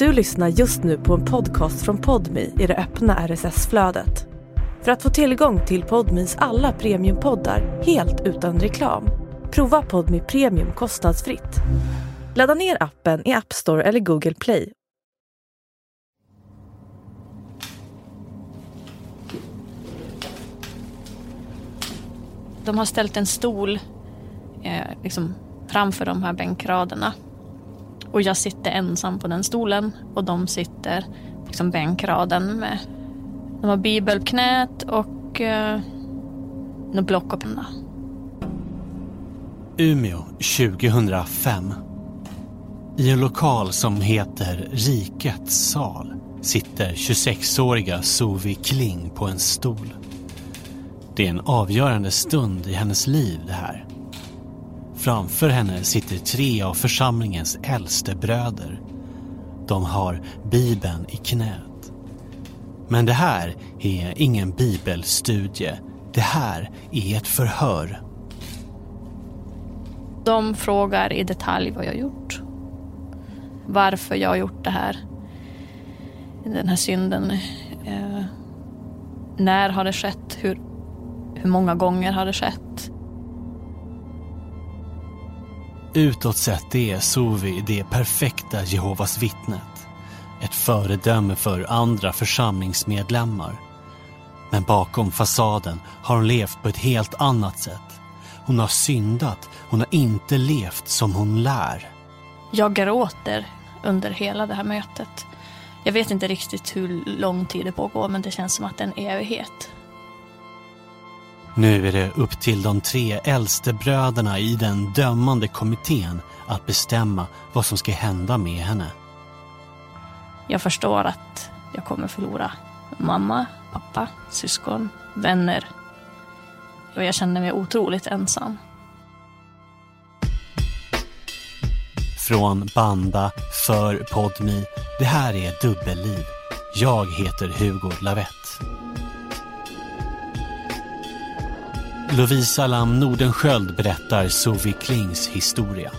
Du lyssnar just nu på en podcast från Podmi i det öppna RSS-flödet. För att få tillgång till Podmis alla premiumpoddar helt utan reklam, prova Podmi Premium kostnadsfritt. Ladda ner appen i App Store eller Google Play. De har ställt en stol eh, liksom framför de här bänkraderna. Och jag sitter ensam på den stolen och de sitter liksom bänkraden med de har bibel på knät och eh, något block och penna. Umeå 2005. I en lokal som heter Rikets sal sitter 26-åriga Sovi Kling på en stol. Det är en avgörande stund i hennes liv det här. Framför henne sitter tre av församlingens äldste bröder. De har Bibeln i knät. Men det här är ingen bibelstudie. Det här är ett förhör. De frågar i detalj vad jag har gjort. Varför jag har gjort det här. Den här synden. Eh, när har det skett? Hur, hur många gånger har det skett? Utåt sett är Sovi det perfekta Jehovas vittnet. Ett föredöme för andra församlingsmedlemmar. Men bakom fasaden har hon levt på ett helt annat sätt. Hon har syndat, hon har inte levt som hon lär. Jag gråter under hela det här mötet. Jag vet inte riktigt hur lång tid det pågår men det känns som att det är en evighet. Nu är det upp till de tre äldste bröderna i den dömande kommittén att bestämma vad som ska hända med henne. Jag förstår att jag kommer förlora mamma, pappa, syskon, vänner. Och jag känner mig otroligt ensam. Från Banda för Podmi. Det här är Dubbelliv. Jag heter Hugo Lavett. Lovisa Lam Nordenskjöld berättar Sovi Klings historia.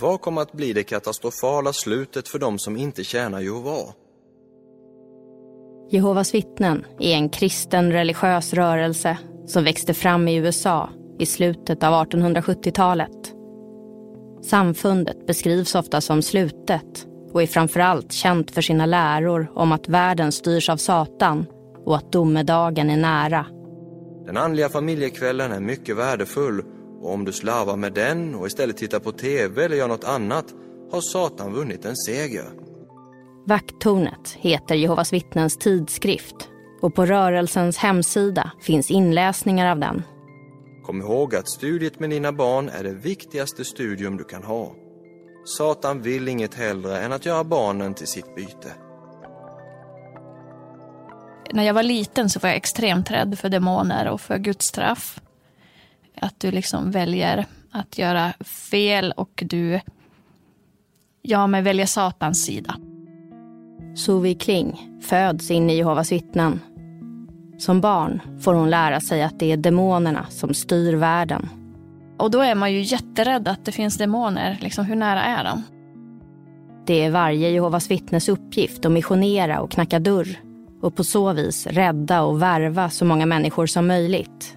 Vad kommer att bli det katastrofala slutet för de som inte tjänar Jehova? Jehovas vittnen är en kristen religiös rörelse som växte fram i USA i slutet av 1870-talet. Samfundet beskrivs ofta som slutet och är framförallt känt för sina läror om att världen styrs av Satan och att domedagen är nära. Den andliga familjekvällen är mycket värdefull och om du slarvar med den och istället tittar på TV eller gör något annat har Satan vunnit en seger. Vakttornet heter Jehovas vittnens tidskrift och på rörelsens hemsida finns inläsningar av den. Kom ihåg att studiet med dina barn är det viktigaste studium du kan ha. Satan vill inget hellre än att göra barnen till sitt byte. När jag var liten så var jag extremt rädd för demoner och för Guds straff. Att du liksom väljer att göra fel och du ja, men väljer Satans sida. Sovi Kling föds in i Jehovas vittnen. Som barn får hon lära sig att det är demonerna som styr världen. Och då är man ju jätterädd att det finns demoner. Liksom, hur nära är de? Det är varje Jehovas vittnes uppgift att missionera och knacka dörr och på så vis rädda och värva så många människor som möjligt.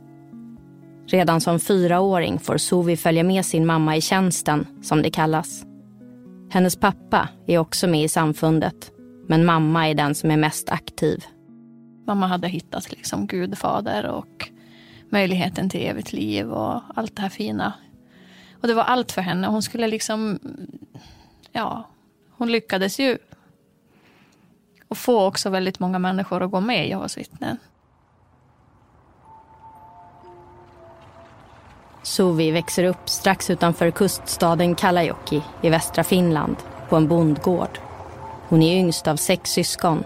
Redan som fyraåring får Sovi följa med sin mamma i tjänsten, som det kallas. Hennes pappa är också med i samfundet, men mamma är den som är mest aktiv. Mamma hade hittat liksom Gudfader och möjligheten till evigt liv och allt det här fina. Och det var allt för henne. Hon skulle liksom, ja, hon lyckades ju. Och få också väldigt många människor att gå med i Jehovas vittnen. Suvi växer upp strax utanför kuststaden Kalajoki i västra Finland på en bondgård. Hon är yngst av sex syskon.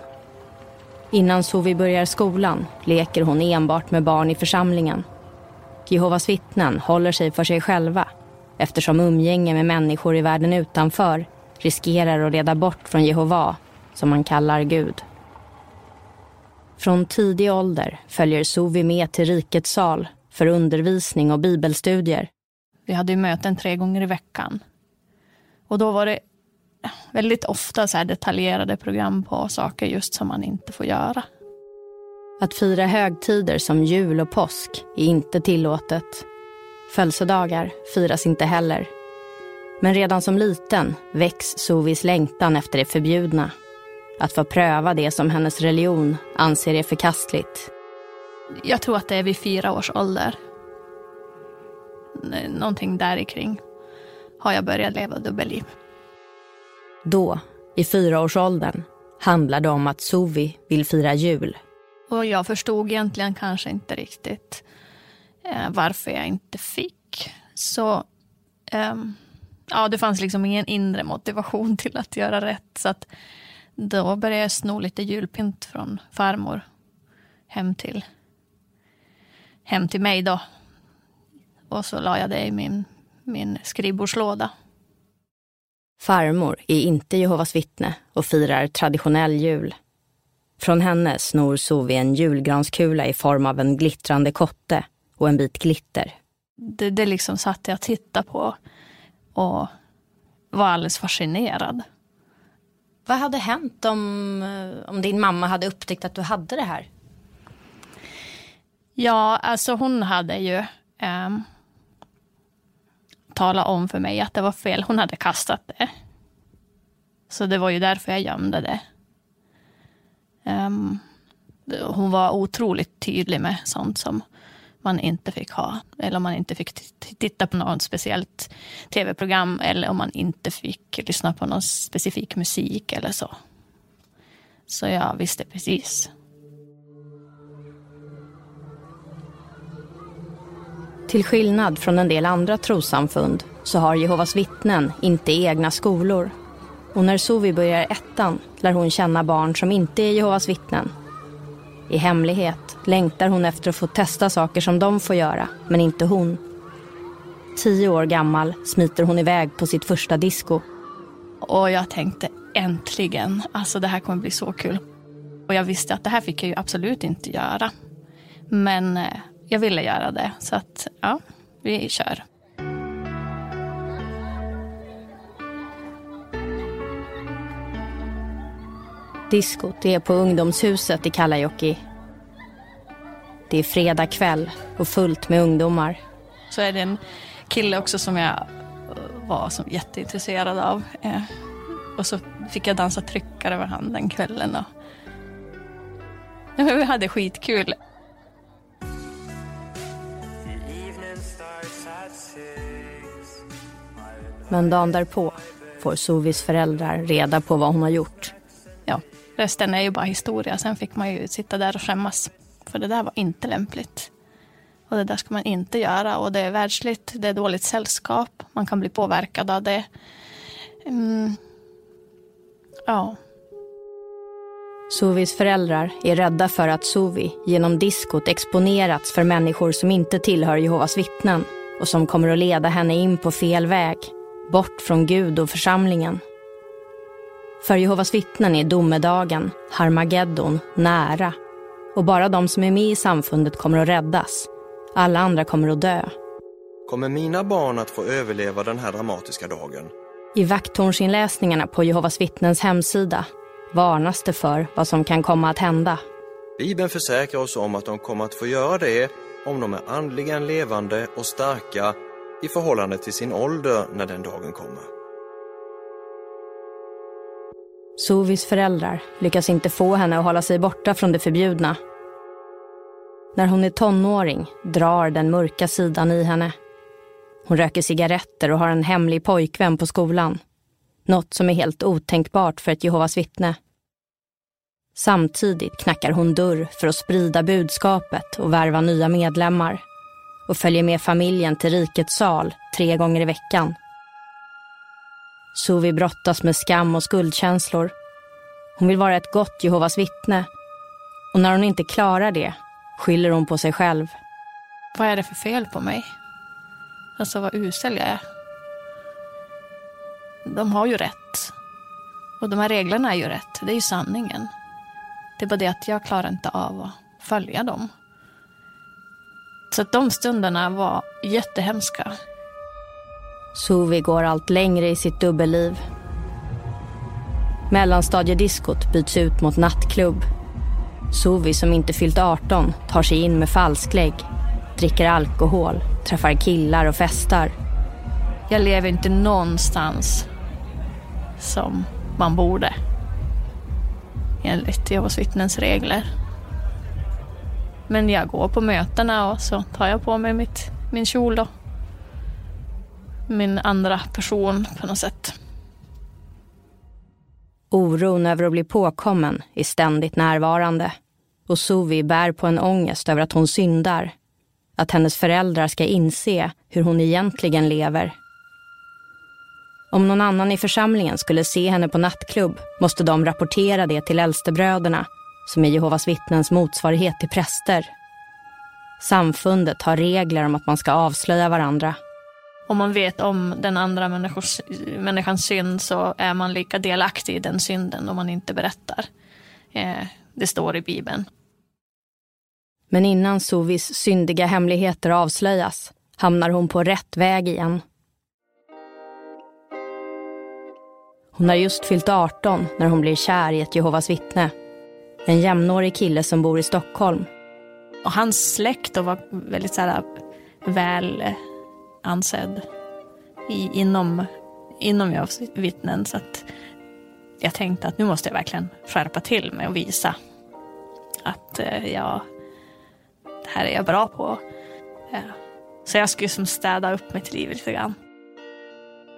Innan Suvi börjar skolan leker hon enbart med barn i församlingen. Jehovas vittnen håller sig för sig själva eftersom umgänge med människor i världen utanför riskerar att leda bort från Jehova, som man kallar Gud. Från tidig ålder följer Suvi med till rikets sal för undervisning och bibelstudier. Vi hade möten tre gånger i veckan. Och då var det väldigt ofta så detaljerade program på saker just som man inte får göra. Att fira högtider som jul och påsk är inte tillåtet. Födelsedagar firas inte heller. Men redan som liten väcks Sovis längtan efter det förbjudna. Att få pröva det som hennes religion anser är förkastligt. Jag tror att det är vid fyra års ålder. Någonting där kring har jag börjat leva dubbelliv. Då, i fyraårsåldern, handlar det om att Sovi vill fira jul. Och jag förstod egentligen kanske inte riktigt eh, varför jag inte fick. Så eh, ja, det fanns liksom ingen inre motivation till att göra rätt. Så att då började jag sno lite julpynt från farmor hem till, hem till mig då. Och så la jag det i min, min skrivbordslåda. Farmor är inte Jehovas vittne och firar traditionell jul. Från henne snor Sovi en julgranskula i form av en glittrande kotte och en bit glitter. Det, det liksom satt jag och tittade på och var alldeles fascinerad. Vad hade hänt om, eh, om din mamma hade upptäckt att du hade det här? Ja, alltså hon hade ju eh, tala om för mig att det var fel. Hon hade kastat det. Så det var ju därför jag gömde det. Um, hon var otroligt tydlig med sånt som man inte fick ha. Eller om man inte fick titta på något speciellt tv-program. Eller om man inte fick lyssna på någon specifik musik eller så. Så jag visste precis. Till skillnad från en del andra trossamfund så har Jehovas vittnen inte egna skolor. Och när Sovi börjar ettan lär hon känna barn som inte är Jehovas vittnen i hemlighet längtar hon efter att få testa saker som de får göra, men inte hon. Tio år gammal smiter hon iväg på sitt första disco. Och jag tänkte äntligen, alltså det här kommer bli så kul. Och jag visste att det här fick jag ju absolut inte göra. Men eh, jag ville göra det, så att ja, vi kör. Diskot är på ungdomshuset i Kalajoki. Det är fredag kväll och fullt med ungdomar. Så är det en kille också som jag eh, var som jätteintresserad av. Eh, och så fick jag dansa tryckare över han den kvällen. Och... Vi hade skitkul. Men dagen därpå får Sovis föräldrar reda på vad hon har gjort. Resten är ju bara historia. Sen fick man ju sitta där och skämmas. För det där var inte lämpligt. Och det där ska man inte göra. Och det är världsligt, det är dåligt sällskap. Man kan bli påverkad av det. Mm. Ja. Sovis föräldrar är rädda för att Sovi genom diskot exponerats för människor som inte tillhör Jehovas vittnen och som kommer att leda henne in på fel väg, bort från Gud och församlingen. För Jehovas vittnen är domedagen, Harmageddon, nära. Och bara de som är med i samfundet kommer att räddas. Alla andra kommer att dö. Kommer mina barn att få överleva den här dramatiska dagen? I vakttornsinläsningarna på Jehovas vittnens hemsida varnas det för vad som kan komma att hända. Bibeln försäkrar oss om att de kommer att få göra det om de är andligen levande och starka i förhållande till sin ålder när den dagen kommer. Sovis föräldrar lyckas inte få henne att hålla sig borta från det förbjudna. När hon är tonåring drar den mörka sidan i henne. Hon röker cigaretter och har en hemlig pojkvän på skolan. Något som är helt otänkbart för ett Jehovas vittne. Samtidigt knackar hon dörr för att sprida budskapet och värva nya medlemmar. Och följer med familjen till rikets sal tre gånger i veckan Suvi brottas med skam och skuldkänslor. Hon vill vara ett gott Jehovas vittne. Och när hon inte klarar det skyller hon på sig själv. Vad är det för fel på mig? Alltså vad usel jag är. De har ju rätt. Och de här reglerna är ju rätt. Det är ju sanningen. Det är bara det att jag klarar inte av att följa dem. Så att de stunderna var jättehemska. Suvi går allt längre i sitt dubbelliv. Mellanstadiediskot byts ut mot nattklubb. Suvi som inte fyllt 18 tar sig in med falsklägg, dricker alkohol, träffar killar och festar. Jag lever inte någonstans som man borde. Enligt Jehovas vittnens regler. Men jag går på mötena och så tar jag på mig mitt, min kjol och min andra person på något sätt. Oron över att bli påkommen är ständigt närvarande. Och Suvi bär på en ångest över att hon syndar. Att hennes föräldrar ska inse hur hon egentligen lever. Om någon annan i församlingen skulle se henne på nattklubb måste de rapportera det till äldstebröderna som är Jehovas vittnens motsvarighet till präster. Samfundet har regler om att man ska avslöja varandra. Om man vet om den andra människors, människans synd så är man lika delaktig i den synden om man inte berättar. Eh, det står i Bibeln. Men innan Sovis syndiga hemligheter avslöjas hamnar hon på rätt väg igen. Hon har just fyllt 18 när hon blir kär i ett Jehovas vittne. En jämnårig kille som bor i Stockholm. Och hans släkt var väldigt så här, väl ansedd i, inom, inom Jehovas vittnen. Så att jag tänkte att nu måste jag verkligen skärpa till mig och visa att eh, jag, det här är jag bra på. Eh, så jag skulle som städa upp mitt liv lite grann.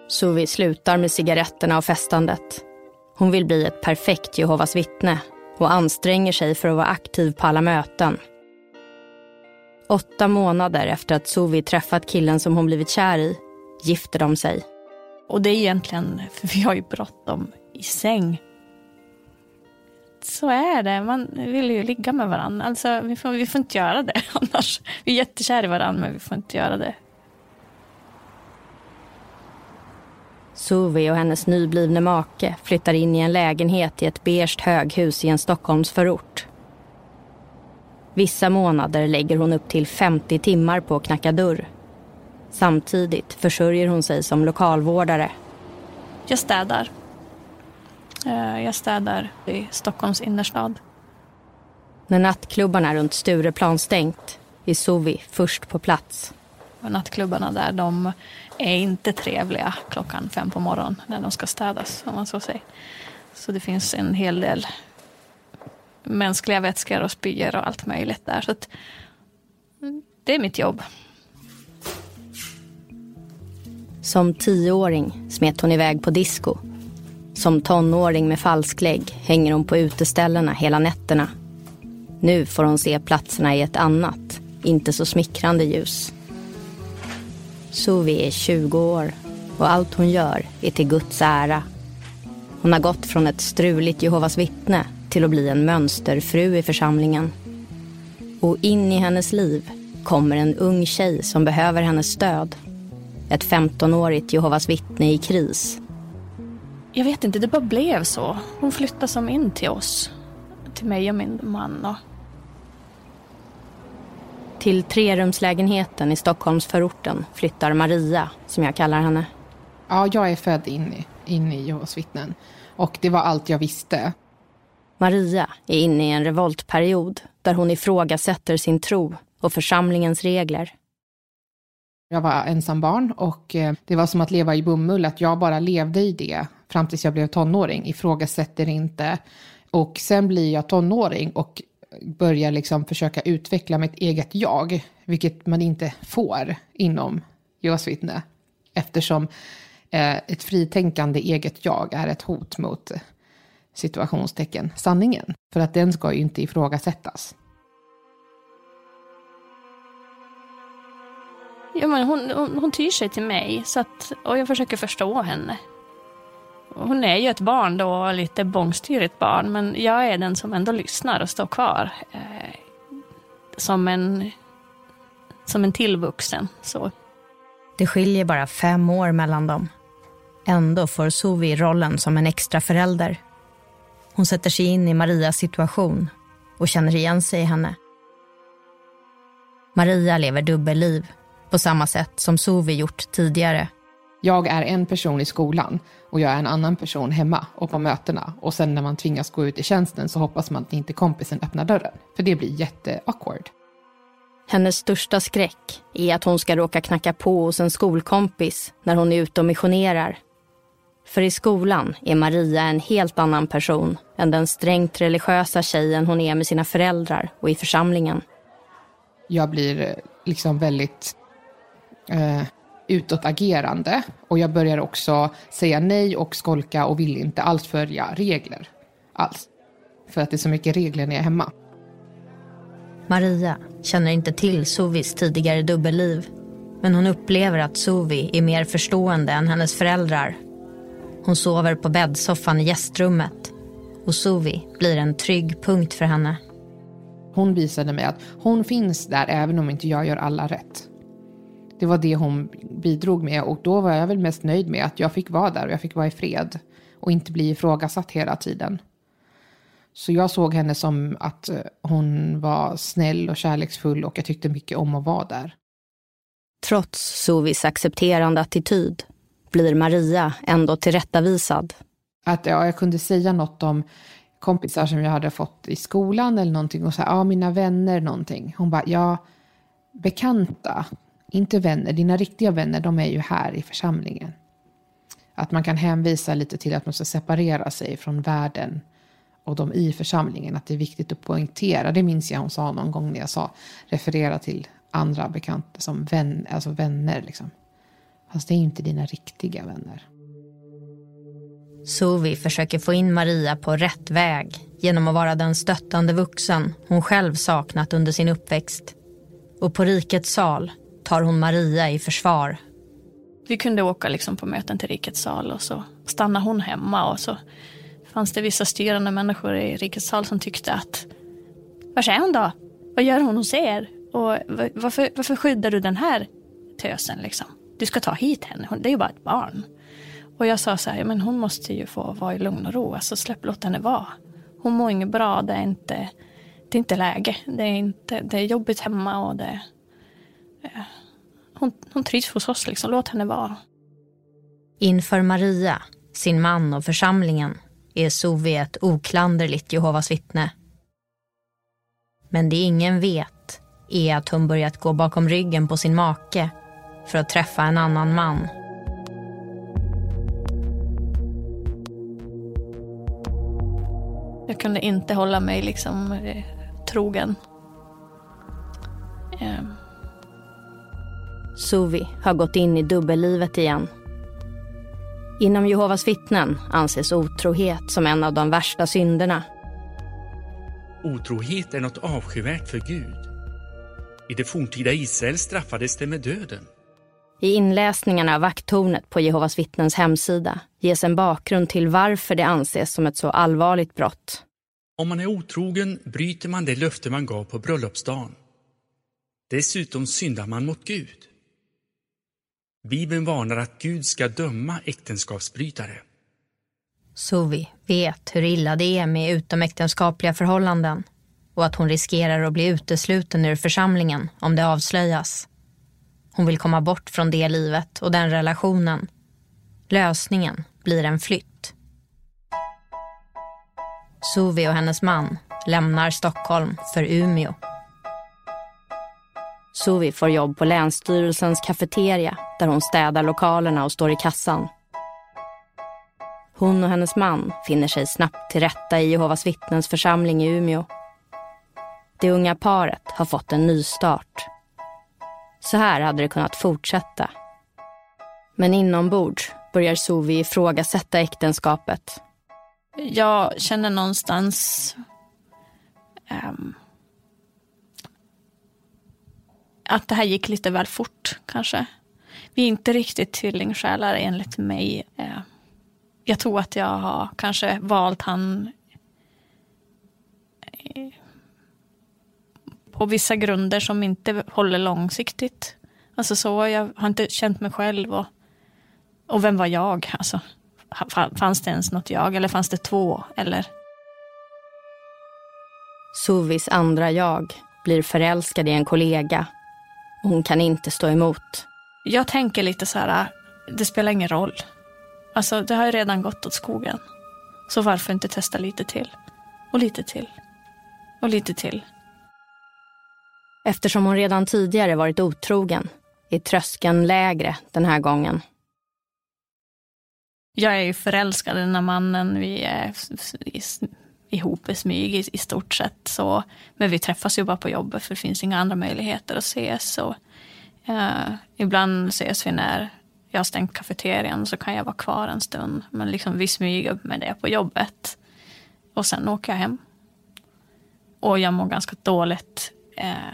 Suvi slutar med cigaretterna och festandet. Hon vill bli ett perfekt Jehovas vittne och anstränger sig för att vara aktiv på alla möten. Åtta månader efter att Suvi träffat killen som hon blivit kär i gifter de sig. Och det är egentligen, för vi har ju bråttom i säng. Så är det, man vill ju ligga med varandra. Alltså, vi, får, vi får inte göra det annars. Vi är jättekära i varandra men vi får inte göra det. Suvi och hennes nyblivne make flyttar in i en lägenhet i ett beige höghus i en Stockholmsförort. Vissa månader lägger hon upp till 50 timmar på att knacka dörr. Samtidigt försörjer hon sig som lokalvårdare. Jag städar. Eh, jag städar i Stockholms innerstad. När nattklubbarna runt Stureplan stängt är Suvi först på plats. Och nattklubbarna där, de är inte trevliga klockan fem på morgonen när de ska städas, om man så säger. Så det finns en hel del mänskliga vätskor och spyor och allt möjligt där. Så att, det är mitt jobb. Som tioåring smet hon iväg på disco. Som tonåring med falsklägg hänger hon på uteställena hela nätterna. Nu får hon se platserna i ett annat, inte så smickrande ljus. Suvi är 20 år och allt hon gör är till Guds ära. Hon har gått från ett struligt Jehovas vittne till att bli en mönsterfru i församlingen. Och in i hennes liv kommer en ung tjej som behöver hennes stöd. Ett 15-årigt Jehovas vittne i kris. Jag vet inte, det bara blev så. Hon flyttade som in till oss. Till mig och min man. Och... Till trerumslägenheten i Stockholmsförorten flyttar Maria, som jag kallar henne. Ja, jag är född in i, in i Jehovas vittnen. Och det var allt jag visste. Maria är inne i en revoltperiod där hon ifrågasätter sin tro och församlingens regler. Jag var ensam barn och eh, det var som att leva i bomull, att jag bara levde i det fram tills jag blev tonåring, ifrågasätter inte. Och sen blir jag tonåring och börjar liksom försöka utveckla mitt eget jag, vilket man inte får inom Jehovas vittne, eftersom eh, ett fritänkande eget jag är ett hot mot eh, situationstecken sanningen, för att den ska ju inte ifrågasättas. Ja, men hon, hon, hon tyr sig till mig så att, och jag försöker förstå henne. Hon är ju ett barn då, lite bångstyrigt barn, men jag är den som ändå lyssnar och står kvar. Eh, som en, som en tillvuxen. Så. Det skiljer bara fem år mellan dem. Ändå får Suvi rollen som en extra förälder. Hon sätter sig in i Marias situation och känner igen sig i henne. Maria lever dubbelliv på samma sätt som Suvi gjort tidigare. Jag är en person i skolan och jag är en annan person hemma och på mötena. Och sen när man tvingas gå ut i tjänsten så hoppas man att inte kompisen öppnar dörren. För det blir jätte-awkward. Hennes största skräck är att hon ska råka knacka på hos en skolkompis när hon är ute och missionerar. För i skolan är Maria en helt annan person än den strängt religiösa tjejen hon är med sina föräldrar och i församlingen. Jag blir eh, liksom väldigt eh, utåtagerande och jag börjar också säga nej och skolka och vill inte alls följa regler alls. För att det är så mycket regler när jag är hemma. Maria känner inte till Suvis tidigare dubbelliv. Men hon upplever att Suvi är mer förstående än hennes föräldrar. Hon sover på bäddsoffan i gästrummet. Och Suvi blir en trygg punkt för henne. Hon visade mig att hon finns där även om inte jag gör alla rätt. Det var det hon bidrog med och då var jag väl mest nöjd med att jag fick vara där och jag fick vara i fred och inte bli ifrågasatt hela tiden. Så jag såg henne som att eh, hon var snäll och kärleksfull och jag tyckte mycket om att vara där. Trots Suvis accepterande attityd blir Maria ändå tillrättavisad. Att ja, jag kunde säga något om kompisar som jag hade fått i skolan eller någonting och säga, ja mina vänner någonting. Hon bara, ja bekanta, inte vänner, dina riktiga vänner de är ju här i församlingen. Att man kan hänvisa lite till att man ska separera sig från världen och de i församlingen, att det är viktigt att poängtera. Det minns jag hon sa någon gång när jag sa, referera till andra bekanta som vän, alltså vänner. Liksom. Fast det är inte dina riktiga vänner. Suvi försöker få in Maria på rätt väg genom att vara den stöttande vuxen hon själv saknat under sin uppväxt. Och på Rikets sal tar hon Maria i försvar. Vi kunde åka liksom på möten till Rikets sal och så stannade hon hemma och så fanns det vissa styrande människor i Rikets sal som tyckte att var är hon då? Vad gör hon hos er? Och varför, varför skyddar du den här tösen liksom? Du ska ta hit henne, det är ju bara ett barn. Och jag sa så här, men hon måste ju få vara i lugn och ro, alltså släpp, låt henne vara. Hon mår inget bra, det är inte, det är inte läge. Det är, inte, det är jobbigt hemma och det... Hon, hon trivs hos oss, liksom. låt henne vara. Inför Maria, sin man och församlingen är Suvi ett oklanderligt Jehovas vittne. Men det ingen vet är att hon börjat gå bakom ryggen på sin make för att träffa en annan man. Jag kunde inte hålla mig liksom eh, trogen. Eh. Suvi har gått in i dubbellivet igen Inom Jehovas vittnen anses otrohet som en av de värsta synderna. Otrohet är något avskyvärt för Gud. I det forntida Israel straffades det med döden. I inläsningarna av vakttornet på Jehovas vittnens hemsida ges en bakgrund till varför det anses som ett så allvarligt brott. Om man är otrogen bryter man det löfte man gav på bröllopsdagen. Dessutom syndar man mot Gud. Bibeln varnar att Gud ska döma äktenskapsbrytare. Suvi vet hur illa det är med utomäktenskapliga förhållanden och att hon riskerar att bli utesluten ur församlingen om det avslöjas. Hon vill komma bort från det livet och den relationen. Lösningen blir en flytt. Suvi och hennes man lämnar Stockholm för Umeå Suvi får jobb på Länsstyrelsens kafeteria där hon städar lokalerna och står i kassan. Hon och hennes man finner sig snabbt till rätta i Jehovas vittnens församling i Umeå. Det unga paret har fått en ny start. Så här hade det kunnat fortsätta. Men inombords börjar Suvi ifrågasätta äktenskapet. Jag känner någonstans um, att det här gick lite väl fort kanske. Vi är inte riktigt tvillingsjälar enligt mig. Eh, jag tror att jag har kanske valt han eh, på vissa grunder som inte håller långsiktigt. Alltså så, jag har inte känt mig själv och, och vem var jag? Alltså, fanns det ens något jag eller fanns det två? Eller? Suvis andra jag blir förälskad i en kollega hon kan inte stå emot. Jag tänker lite så här, det spelar ingen roll. Alltså, det har ju redan gått åt skogen. Så varför inte testa lite till? Och lite till. Och lite till. Eftersom hon redan tidigare varit otrogen är tröskeln lägre den här gången. Jag är ju förälskad i den här mannen. Vi är ihop i smyg i, i stort sett. Så, men vi träffas ju bara på jobbet för det finns inga andra möjligheter att ses. Så, uh, ibland ses vi när jag har stängt kafeterian så kan jag vara kvar en stund. Men liksom vi smyger med det på jobbet. Och sen åker jag hem. Och jag mår ganska dåligt. Uh,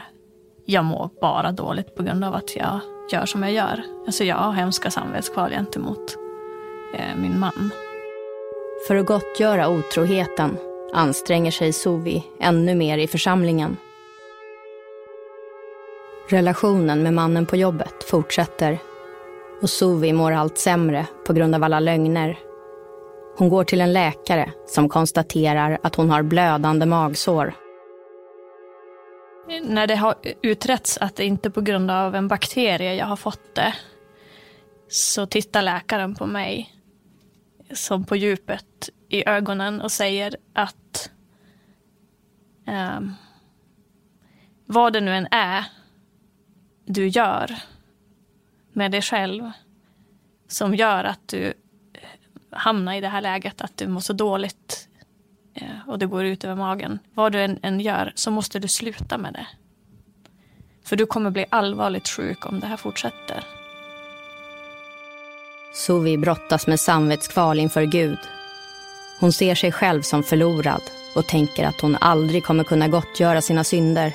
jag mår bara dåligt på grund av att jag gör som jag gör. Alltså jag har hemska samvetskval gentemot eh, min man. För att gottgöra otroheten anstränger sig Sovi ännu mer i församlingen. Relationen med mannen på jobbet fortsätter och Sovi mår allt sämre på grund av alla lögner. Hon går till en läkare som konstaterar att hon har blödande magsår. När det har utretts att det inte är på grund av en bakterie jag har fått det så tittar läkaren på mig som på djupet i ögonen och säger att um, vad det nu än är du gör med dig själv som gör att du eh, hamnar i det här läget att du mår så dåligt eh, och det går ut över magen. Vad du än, än gör så måste du sluta med det. För du kommer bli allvarligt sjuk om det här fortsätter. Suvi brottas med samvetskval inför Gud. Hon ser sig själv som förlorad och tänker att hon aldrig kommer kunna gottgöra sina synder.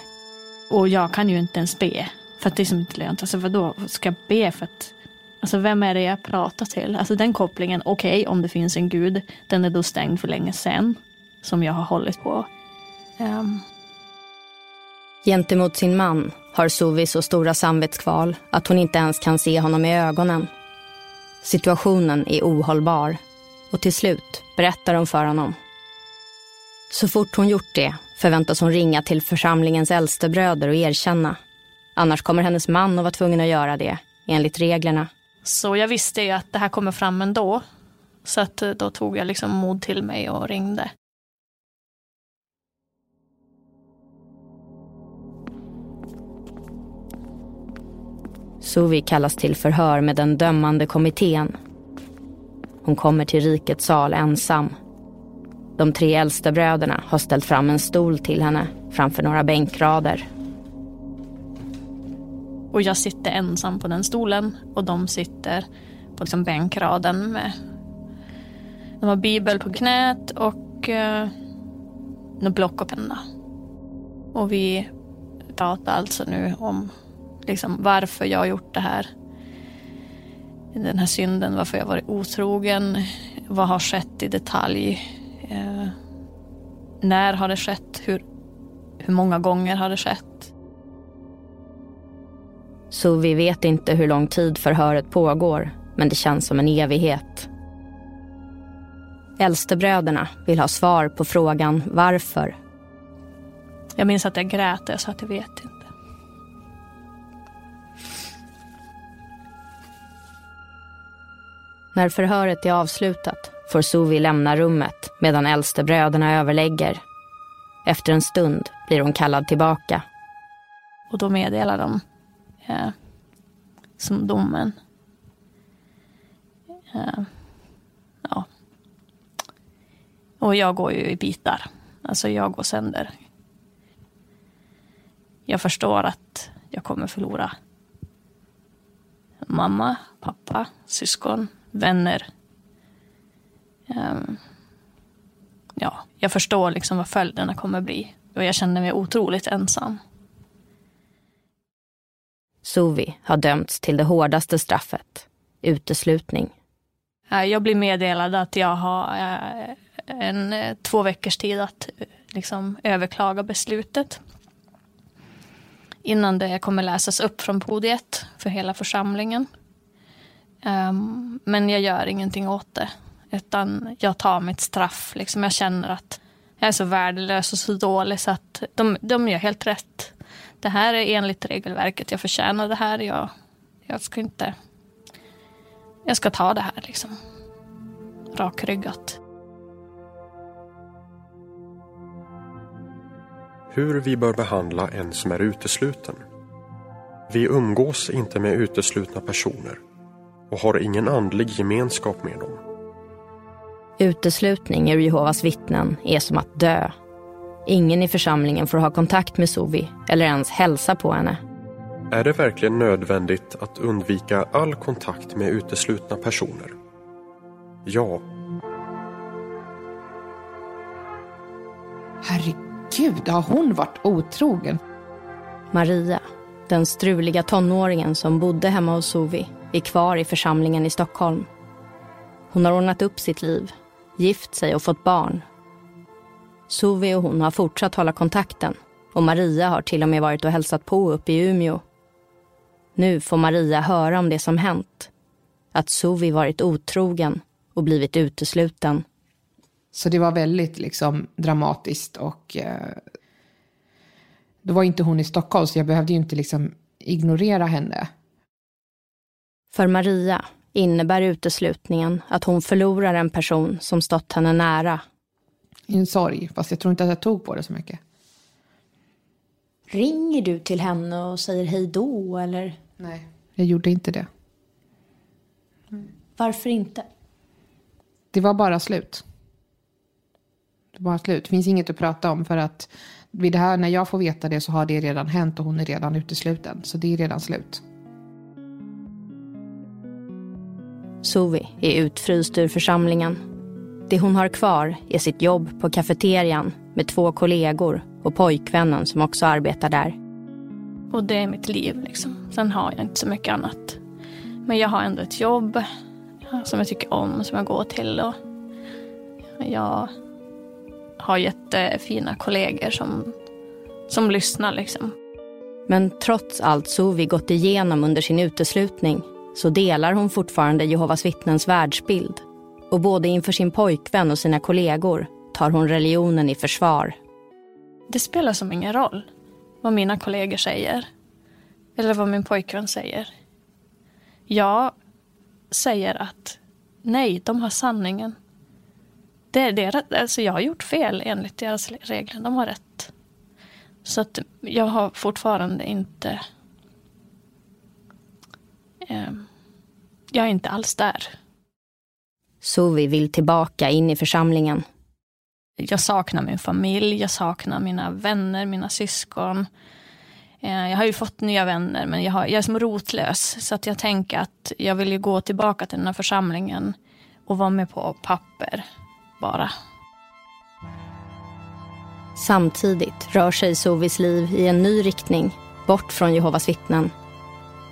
Och jag kan ju inte ens be, för att det är som inte lönt. Alltså vadå, ska jag be för att... Alltså vem är det jag pratar till? Alltså den kopplingen, okej okay, om det finns en gud, den är då stängd för länge sedan. Som jag har hållit på. Um. Gentemot sin man har Suvi så stora samvetskval att hon inte ens kan se honom i ögonen. Situationen är ohållbar och till slut berättar hon för honom. Så fort hon gjort det förväntas hon ringa till församlingens äldstebröder och erkänna. Annars kommer hennes man att vara tvungen att göra det, enligt reglerna. Så jag visste ju att det här kommer fram ändå. Så att eh, då tog jag liksom mod till mig och ringde. Suvi kallas till förhör med den dömande kommittén. Hon kommer till rikets sal ensam. De tre äldsta bröderna har ställt fram en stol till henne framför några bänkrader. Och jag sitter ensam på den stolen och de sitter på liksom bänkraden med de har bibel på knät och eh, block och penna. Och vi pratar alltså nu om liksom, varför jag har gjort det här. Den här synden, varför jag varit otrogen. Vad har skett i detalj? Eh, när har det skett? Hur, hur många gånger har det skett? Så vi vet inte hur lång tid förhöret pågår, men det känns som en evighet. Äldstebröderna vill ha svar på frågan varför. Jag minns att jag grät jag sa att jag vet inte. När förhöret är avslutat får Suvi lämna rummet medan äldstebröderna överlägger. Efter en stund blir hon kallad tillbaka. Och då meddelar de eh, som domen. Eh, ja. Och jag går ju i bitar. Alltså jag går sönder. Jag förstår att jag kommer förlora mamma, pappa, syskon, vänner. Um, ja, jag förstår liksom vad följderna kommer bli och jag känner mig otroligt ensam. Suvi har dömts till det hårdaste straffet, uteslutning. Jag blir meddelad att jag har eh, en eh, två veckors tid att eh, liksom överklaga beslutet. Innan det kommer läsas upp från podiet för hela församlingen. Um, men jag gör ingenting åt det. Utan jag tar mitt straff. Liksom jag känner att jag är så värdelös och så dålig så att de, de gör helt rätt. Det här är enligt regelverket. Jag förtjänar det här. Jag, jag ska inte jag ska ta det här liksom. Rakryggat. Hur vi bör behandla en som är utesluten. Vi umgås inte med uteslutna personer och har ingen andlig gemenskap med dem. Uteslutning ur Jehovas vittnen är som att dö. Ingen i församlingen får ha kontakt med Suvi eller ens hälsa på henne. Är det verkligen nödvändigt att undvika all kontakt med uteslutna personer? Ja. Herregud, har hon varit otrogen? Maria, den struliga tonåringen som bodde hemma hos Suvi, är kvar i församlingen i Stockholm. Hon har ordnat upp sitt liv, gift sig och fått barn. Suvi och hon har fortsatt hålla kontakten och Maria har till och med varit och hälsat på uppe i Umeå. Nu får Maria höra om det som hänt. Att Suvi varit otrogen och blivit utesluten. Så det var väldigt liksom dramatiskt och eh, då var inte hon i Stockholm så jag behövde ju inte liksom ignorera henne. För Maria innebär uteslutningen att hon förlorar en person som stått henne nära. En sorg, fast jag tror inte att jag tog på det så mycket. Ringer du till henne och säger hej då eller? Nej, jag gjorde inte det. Varför inte? Det var bara slut. Det var bara slut. Det finns inget att prata om för att vid det här, när jag får veta det så har det redan hänt och hon är redan utesluten. Så det är redan slut. Suvi är utfryst ur församlingen. Det hon har kvar är sitt jobb på kafeterian med två kollegor och pojkvännen som också arbetar där. Och det är mitt liv liksom. Sen har jag inte så mycket annat. Men jag har ändå ett jobb som jag tycker om, som jag går till. Och jag har jättefina kollegor som, som lyssnar liksom. Men trots allt Suvi gått igenom under sin uteslutning så delar hon fortfarande Jehovas vittnens världsbild. Och både inför sin pojkvän och sina kollegor tar hon religionen i försvar. Det spelar som ingen roll vad mina kollegor säger. Eller vad min pojkvän säger. Jag säger att nej, de har sanningen. Det är deras, alltså jag har gjort fel enligt deras regler. De har rätt. Så att jag har fortfarande inte... Eh, jag är inte alls där. Suvi vill tillbaka in i församlingen. Jag saknar min familj, jag saknar mina vänner, mina syskon. Eh, jag har ju fått nya vänner men jag, har, jag är som rotlös. Så att jag tänker att jag vill ju gå tillbaka till den här församlingen och vara med på papper bara. Samtidigt rör sig Sovis liv i en ny riktning, bort från Jehovas vittnen.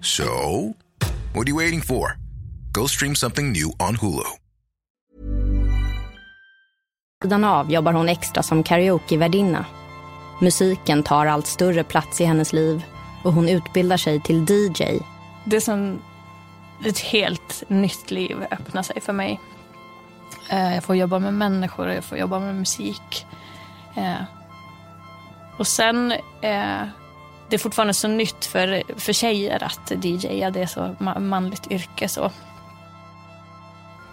So, what are you waiting for? Go stream something new on Hulu. Sidan av jobbar hon extra som karaokevärdinna. Musiken tar allt större plats i hennes liv och hon utbildar sig till DJ. Det är som ett helt nytt liv öppnar sig för mig. Eh, jag får jobba med människor och jag får jobba med musik. Eh, och sen, eh, det är fortfarande så nytt för, för tjejer att DJa, det är så manligt yrke. Så.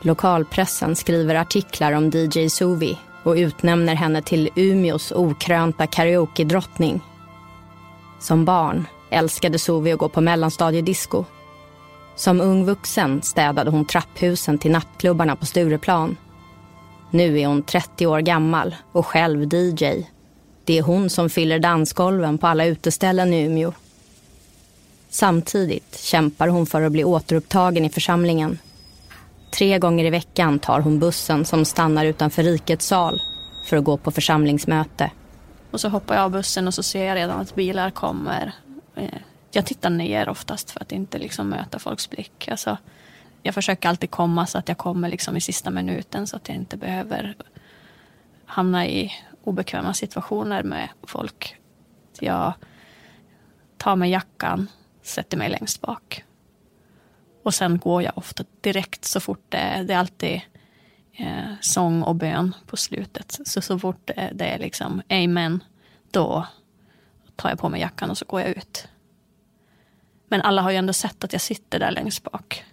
Lokalpressen skriver artiklar om DJ Suvi och utnämner henne till Umeås okrönta karaoke-drottning. Som barn älskade Suvi att gå på mellanstadiedisco. Som ung vuxen städade hon trapphusen till nattklubbarna på Stureplan. Nu är hon 30 år gammal och själv DJ. Det är hon som fyller dansgolven på alla uteställen i Umeå. Samtidigt kämpar hon för att bli återupptagen i församlingen. Tre gånger i veckan tar hon bussen som stannar utanför rikets sal för att gå på församlingsmöte. Och så hoppar jag av bussen och så ser jag redan att bilar kommer. Eh, jag tittar ner oftast för att inte liksom möta folks blick. Alltså, jag försöker alltid komma så att jag kommer liksom i sista minuten så att jag inte behöver hamna i obekväma situationer med folk. Jag tar med jackan, sätter mig längst bak. Och sen går jag ofta direkt så fort det, det är alltid eh, sång och bön på slutet. Så så fort det, det är liksom amen, då tar jag på mig jackan och så går jag ut. Men alla har ju ändå sett att jag sitter där längst bak.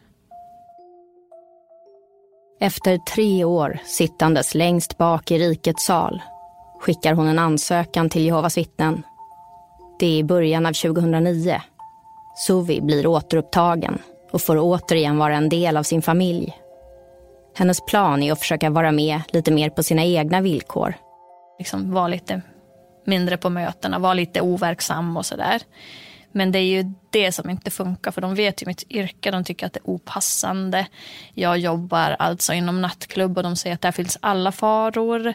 Efter tre år sittandes längst bak i rikets sal skickar hon en ansökan till Jehovas vittnen. Det är i början av 2009. Suvi blir återupptagen och får återigen vara en del av sin familj. Hennes plan är att försöka vara med lite mer på sina egna villkor. Liksom vara lite mindre på mötena, vara lite overksam och sådär. Men det är ju det som inte funkar för de vet ju mitt yrke. De tycker att det är opassande. Jag jobbar alltså inom nattklubb och de säger att där finns alla faror.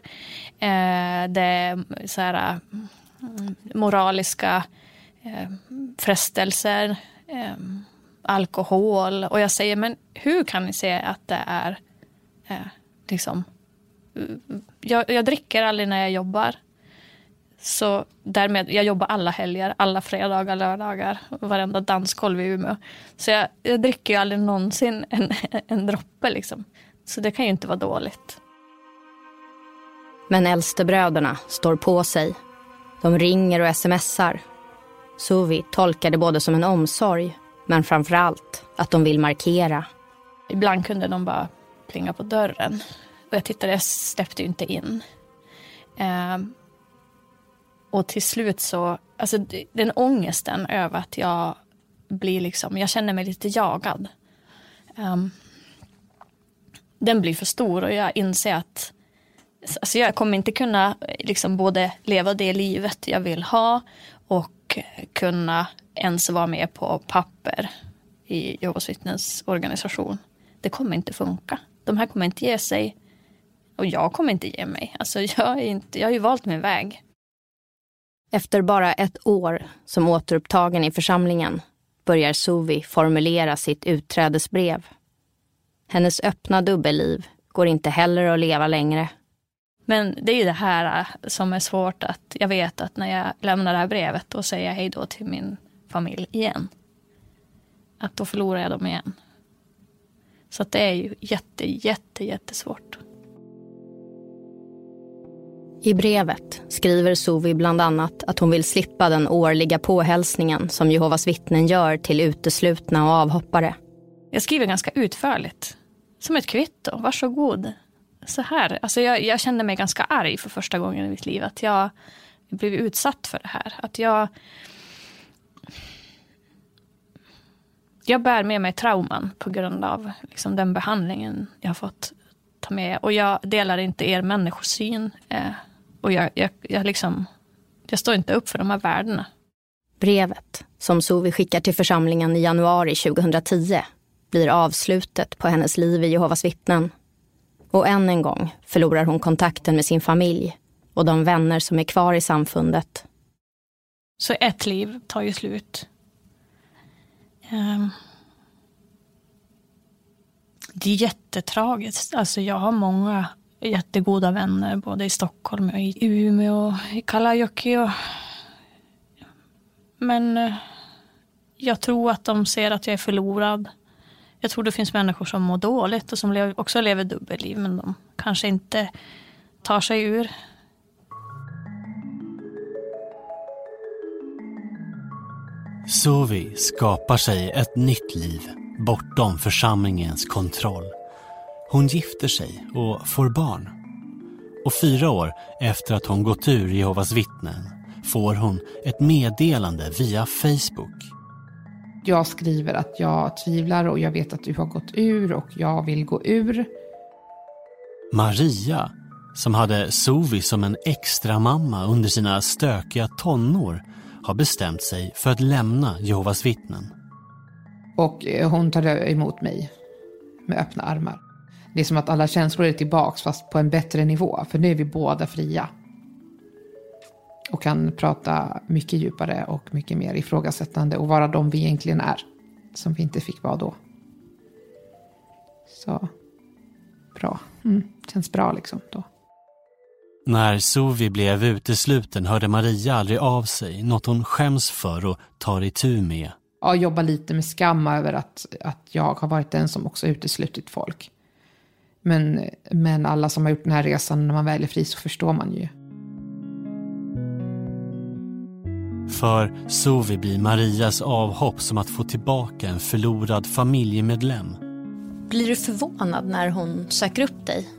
Eh, det är så här, eh, moraliska eh, frestelser. Eh, alkohol. Och jag säger, men hur kan ni se att det är eh, liksom... Eh, jag, jag dricker aldrig när jag jobbar. Så därmed, jag jobbar alla helger, alla fredagar, lördagar, varenda dansgolv i Umeå. Så jag, jag dricker ju aldrig någonsin en, en droppe liksom. Så det kan ju inte vara dåligt. Men äldstebröderna står på sig. De ringer och smsar. Suvi tolkar det både som en omsorg, men framför allt att de vill markera. Ibland kunde de bara plinga på dörren. Och jag tittade, jag släppte ju inte in. Eh, och till slut så, alltså den ångesten över att jag blir liksom, jag känner mig lite jagad. Um, den blir för stor och jag inser att alltså jag kommer inte kunna eh, liksom både leva det livet jag vill ha och kunna ens vara med på papper i Jehovas vittnens organisation. Det kommer inte funka. De här kommer inte ge sig och jag kommer inte ge mig. Alltså jag, är inte, jag har ju valt min väg. Efter bara ett år som återupptagen i församlingen börjar Suvi formulera sitt utträdesbrev. Hennes öppna dubbelliv går inte heller att leva längre. Men det är ju det här äh, som är svårt att jag vet att när jag lämnar det här brevet och säger hej då till min familj igen. Att då förlorar jag dem igen. Så att det är ju jätte, jätte, jättesvårt. I brevet skriver Suvi bland annat att hon vill slippa den årliga påhälsningen som Jehovas vittnen gör till uteslutna och avhoppare. Jag skriver ganska utförligt. Som ett kvitto. Varsågod. Så här. Alltså jag, jag kände mig ganska arg för första gången i mitt liv. Att jag blev utsatt för det här. Att jag... Jag bär med mig trauman på grund av liksom, den behandlingen jag har fått ta med. Och jag delar inte er människosyn. Eh, och jag, jag, jag, liksom, jag står inte upp för de här värdena. Brevet, som Sovi skickar till församlingen i januari 2010, blir avslutet på hennes liv i Jehovas vittnen. Och än en gång förlorar hon kontakten med sin familj och de vänner som är kvar i samfundet. Så ett liv tar ju slut. Um, det är jättetragiskt. Alltså jag har många jättegoda vänner både i Stockholm och i Umeå och i Kalajoki. Och... Men eh, jag tror att de ser att jag är förlorad. Jag tror det finns människor som mår dåligt och som också lever dubbelliv men de kanske inte tar sig ur. Suvi skapar sig ett nytt liv bortom församlingens kontroll. Hon gifter sig och får barn. Och fyra år efter att hon gått ur Jehovas vittnen får hon ett meddelande via Facebook. Jag skriver att jag tvivlar och jag vet att du har gått ur och jag vill gå ur. Maria, som hade Sovi som en extra mamma under sina stökiga tonår, har bestämt sig för att lämna Jehovas vittnen. Och eh, hon tar emot mig med öppna armar. Det är som att alla känslor är tillbaks fast på en bättre nivå, för nu är vi båda fria. och kan prata mycket djupare och mycket mer ifrågasättande och vara de vi egentligen är. Som vi inte fick vara då. Så bra. Mm. Känns bra liksom då. När Sovi blev utesluten hörde Maria aldrig av sig, något hon skäms för och tar itu med. Ja, jobba lite med skam över att, att jag har varit den som också uteslutit folk. Men, men alla som har gjort den här resan, när man väl är fri så förstår man ju. För Sovi blir Marias avhopp som att få tillbaka en förlorad familjemedlem. Blir du förvånad när hon söker upp dig?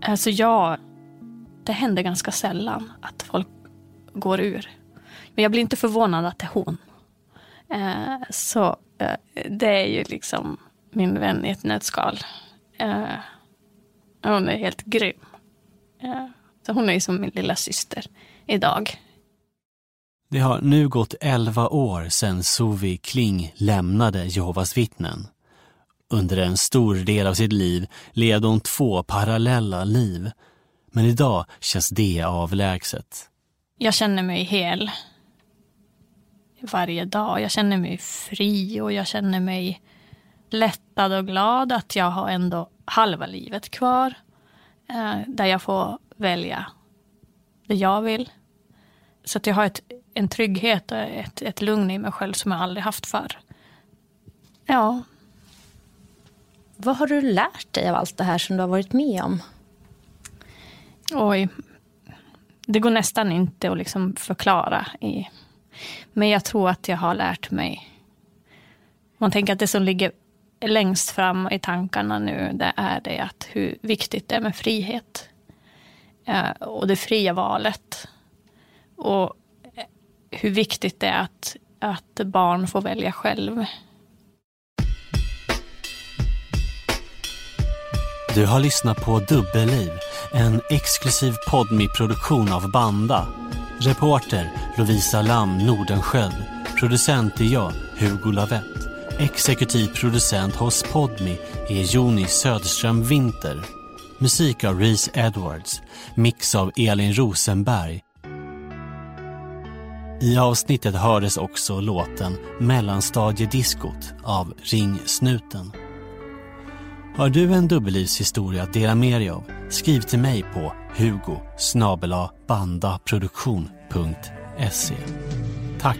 Alltså jag, det händer ganska sällan att folk går ur. Men jag blir inte förvånad att det är hon. Eh, så eh, det är ju liksom min vän i ett nötskal. Eh, hon är helt grym. Eh, så hon är ju som min lilla syster idag. Det har nu gått elva år sedan Sovi Kling lämnade Jehovas vittnen. Under en stor del av sitt liv levde hon två parallella liv. Men idag känns det avlägset. Jag känner mig hel varje dag. Jag känner mig fri och jag känner mig lättad och glad att jag har ändå halva livet kvar. Eh, där jag får välja det jag vill. Så att jag har ett, en trygghet och ett, ett lugn i mig själv som jag aldrig haft förr. Ja. Vad har du lärt dig av allt det här som du har varit med om? Oj. Det går nästan inte att liksom förklara. I, men jag tror att jag har lärt mig. Man tänker att det som ligger längst fram i tankarna nu, det är det att hur viktigt det är med frihet. Eh, och det fria valet. Och hur viktigt det är att, att barn får välja själv. Du har lyssnat på Dubbelliv, en exklusiv podmi-produktion av Banda. Reporter Lovisa Lam Nordenskjöld. Producent är jag, Hugo Lavett. Exekutiv producent hos Podmi är Joni Söderström Winter. Musik av Reese Edwards. Mix av Elin Rosenberg. I avsnittet hördes också låten Mellanstadiediskot av Ringsnuten. Har du en dubbellivshistoria att dela med dig av? Skriv till mig på hugo bandaproduktion.se. Tack!